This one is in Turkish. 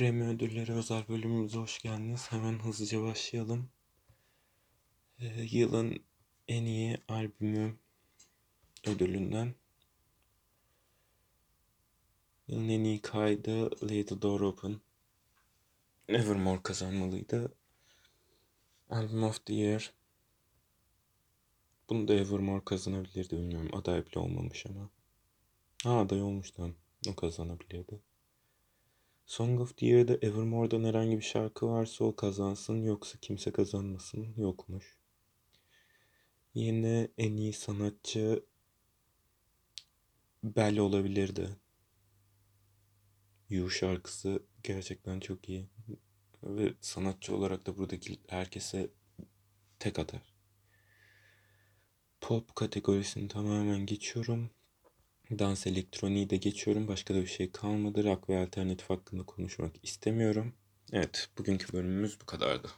Grammy ödülleri özel bölümümüze hoş geldiniz. Hemen hızlıca başlayalım. Ee, yılın en iyi albümü ödülünden. Yılın en iyi kaydı Lay the Door Open. Evermore kazanmalıydı. Album of the Year. Bunu da Evermore kazanabilirdi bilmiyorum. Aday bile olmamış ama. Ha aday olmuş tamam. O kazanabiliyordu. Song of the Year'da Evermore'dan herhangi bir şarkı varsa o kazansın yoksa kimse kazanmasın yokmuş. Yine en iyi sanatçı Bell olabilirdi. You şarkısı gerçekten çok iyi. Ve sanatçı olarak da buradaki herkese tek atar. Pop kategorisini tamamen geçiyorum. Dans elektroniği de geçiyorum. Başka da bir şey kalmadı. Rock ve alternatif hakkında konuşmak istemiyorum. Evet, bugünkü bölümümüz bu kadardı.